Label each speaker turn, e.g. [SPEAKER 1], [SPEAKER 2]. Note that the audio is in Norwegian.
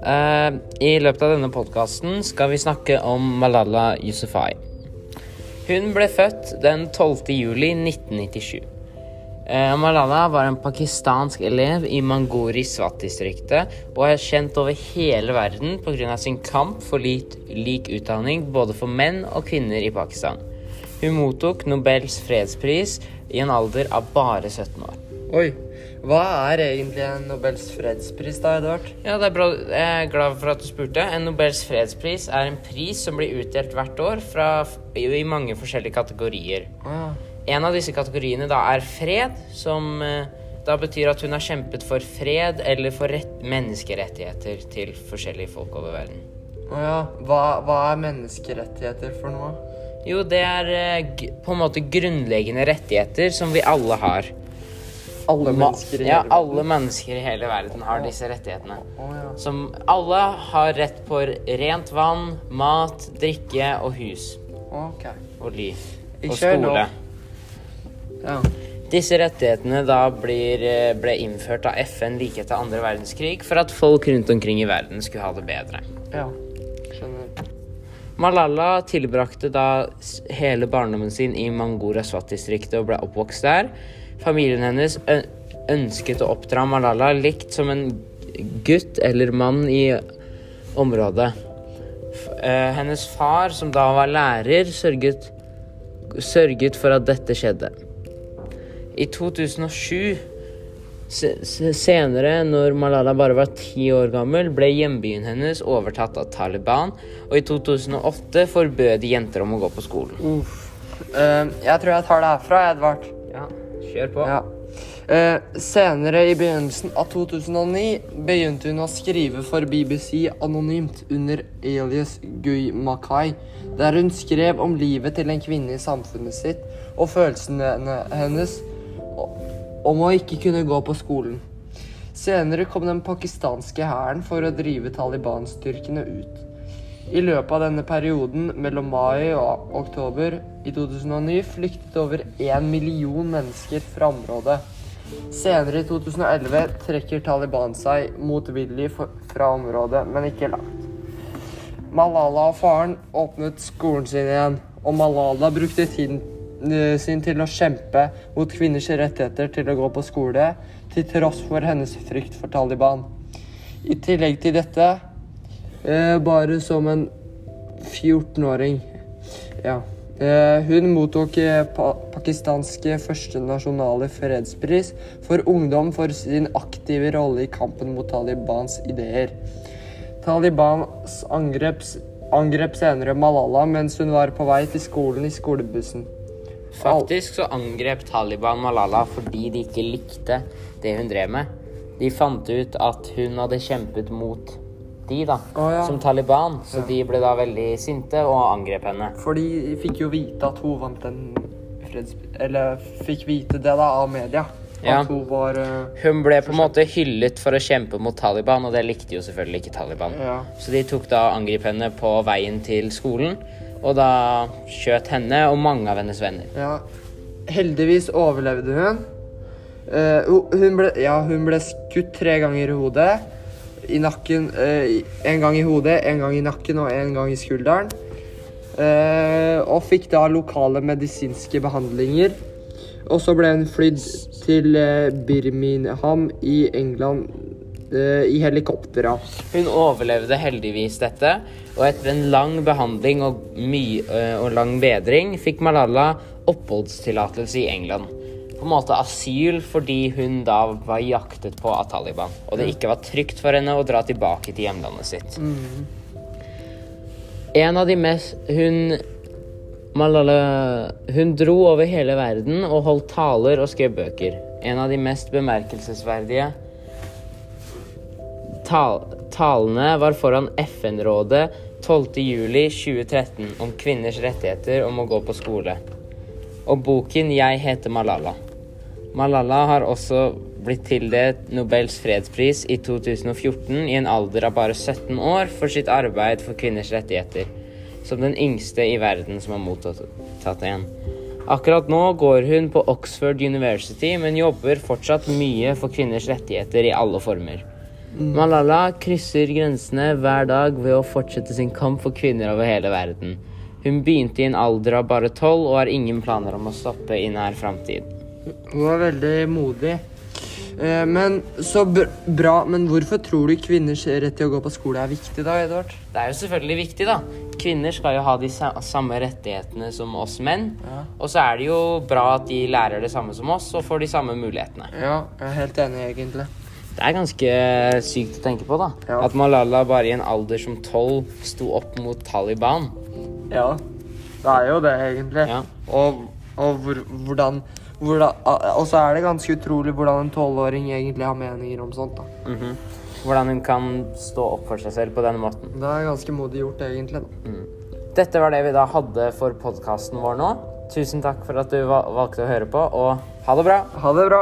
[SPEAKER 1] Eh, I løpet av denne podkasten skal vi snakke om Malala Yousafzai. Hun ble født den 12. juli 1997. Eh, Malala var en pakistansk elev i Mangori Swat-distriktet og er kjent over hele verden pga. sin kamp for lik, lik utdanning både for menn og kvinner i Pakistan. Hun mottok Nobels fredspris i en alder av bare 17 år.
[SPEAKER 2] Oi. Hva er egentlig en Nobels fredspris, da, Edvard?
[SPEAKER 1] Ja, det er bra. Jeg er glad for at du spurte. En Nobels fredspris er en pris som blir utdelt hvert år fra, i mange forskjellige kategorier.
[SPEAKER 2] Ah,
[SPEAKER 1] En av disse kategoriene da er fred, som eh, da betyr at hun har kjempet for fred eller for rett, menneskerettigheter til forskjellige folk over verden.
[SPEAKER 2] Å ja. Hva, hva er menneskerettigheter for noe?
[SPEAKER 1] Jo, det er eh, på en måte grunnleggende rettigheter som vi alle har.
[SPEAKER 2] Alle mennesker i
[SPEAKER 1] ja, alle mennesker i hele verden har disse rettighetene.
[SPEAKER 2] Ja.
[SPEAKER 1] Som alle har rett på rent vann, mat, drikke og hus. Og liv. Og skole.
[SPEAKER 2] Ja.
[SPEAKER 1] Disse rettighetene da blir, eh, ble innført av FN like etter andre verdenskrig for at folk rundt omkring i verden skulle ha det bedre.
[SPEAKER 2] ja. Skjønner.
[SPEAKER 1] Malala tilbrakte da hele barndommen sin i Mangora Swat-distriktet og ble oppvokst der. Familien hennes ønsket å oppdra Malala likt som en gutt eller mann i området. Hennes far, som da var lærer, sørget, sørget for at dette skjedde. I 2007, se- se- senere når Malala bare var ti år gammel, ble hjembyen hennes overtatt av Taliban, og i 2008 forbød de jenter om å gå på skolen.
[SPEAKER 2] Uff. Eh, jeg tror jeg tar det herfra, Edvard.
[SPEAKER 1] Ja, kjør på.
[SPEAKER 2] Ja. Eh, senere i begynnelsen av 2009 begynte hun å skrive for BBC anonymt under alias Gui Makai, der hun skrev om livet til en kvinne i samfunnet sitt og følelsene hennes om å ikke kunne gå på skolen. Senere kom den pakistanske hæren for å drive Taliban-styrkene ut. I løpet av denne perioden mellom mai og oktober i 2009 flyktet over én million mennesker fra området. Senere i 2011 trekker Taliban seg motvillig fra området, men ikke langt. Malala og faren åpnet skolen sin igjen, og Malala brukte tiden eh, sin til å kjempe mot kvinners rettigheter til å gå på skole, til tross for hennes frykt for Taliban. I tillegg til dette, bare som en 14-åring Ja. Eh, hun mottok eh, pa pakistanske første nasjonale fredspris for ungdom for sin aktive rolle i kampen mot Talibans ideer. Talibans angrep, angrep senere Malala mens hun var på vei til skolen i skolebussen.
[SPEAKER 1] Faktisk så angrep Taliban Malala fordi de ikke likte det hun drev med. De fant ut at hun hadde kjempet mot de, da,
[SPEAKER 2] oh, ja.
[SPEAKER 1] som Taliban, så de ble da veldig sinte og angrep henne.
[SPEAKER 2] For de fikk jo vite at hun vant en freds... Eller fikk vite det da av media.
[SPEAKER 1] Ja.
[SPEAKER 2] Hun var uh,
[SPEAKER 1] Hun ble på en måte hyllet for å kjempe mot Taliban, og det likte jo selvfølgelig ikke Taliban.
[SPEAKER 2] Ja.
[SPEAKER 1] Så de tok da angrep henne på veien til skolen, og da skjøt henne og mange av hennes venner.
[SPEAKER 2] Ja. Heldigvis overlevde hun. Uh, hun, ble, ja, hun ble skutt tre ganger i hodet. I nakken eh, En gang i hodet, en gang i nakken og en gang i skulderen. Eh, og fikk da lokale medisinske behandlinger. Og så ble hun flydd til eh, Birmingham i England i helikoptera.
[SPEAKER 1] Hun overlevde heldigvis dette, og etter en lang behandling og, og lang bedring fikk Malala oppholdstillatelse i England. På en måte asyl fordi hun da var jaktet på av Taliban, og det ikke var trygt for henne å dra tilbake til hjemlandet sitt. En av de mest Hun Malala Hun dro over hele verden og holdt taler og skrev bøker. En av de mest bemerkelsesverdige tal talene var foran FN-rådet 12.07.2013 om kvinners rettigheter om å gå på skole. Og boken 'Jeg heter Malala'. Malala har også blitt tildelt Nobels fredspris i 2014 i en alder av bare 17 år for sitt arbeid for kvinners rettigheter, som den yngste i verden som har mottatt en. Akkurat nå går hun på Oxford University, men jobber fortsatt mye for kvinners rettigheter i alle former. Malala krysser grensene hver dag ved å fortsette sin kamp for kvinner over hele verden. Hun begynte i en alder av bare tolv og har ingen planer om å stoppe i nær framtid.
[SPEAKER 2] Hun var veldig modig. Eh, men så bra. Men hvorfor tror du kvinners rett til å gå på skole er viktig, da, Edvard?
[SPEAKER 1] Det er jo selvfølgelig viktig, da. Kvinner skal jo ha de samme rettighetene som oss menn.
[SPEAKER 2] Ja.
[SPEAKER 1] Og så er det jo bra at de lærer det samme som oss og får de samme mulighetene.
[SPEAKER 2] Ja, jeg er helt enig, egentlig.
[SPEAKER 1] Det er ganske sykt å tenke på, da.
[SPEAKER 2] Ja.
[SPEAKER 1] At Malala bare i en alder som tolv sto opp mot Taliban.
[SPEAKER 2] Ja, det er jo det, egentlig.
[SPEAKER 1] Ja.
[SPEAKER 2] Og, og hvor, hvordan, hvordan Og så er det ganske utrolig hvordan en tolvåring egentlig har meninger om sånt. da.
[SPEAKER 1] Mhm. Hvordan hun kan stå opp for seg selv på denne måten.
[SPEAKER 2] Det er ganske modig gjort, egentlig. da.
[SPEAKER 1] Dette var det vi da hadde for podkasten vår nå. Tusen takk for at du valgte å høre på, og ha det bra!
[SPEAKER 2] Ha det bra.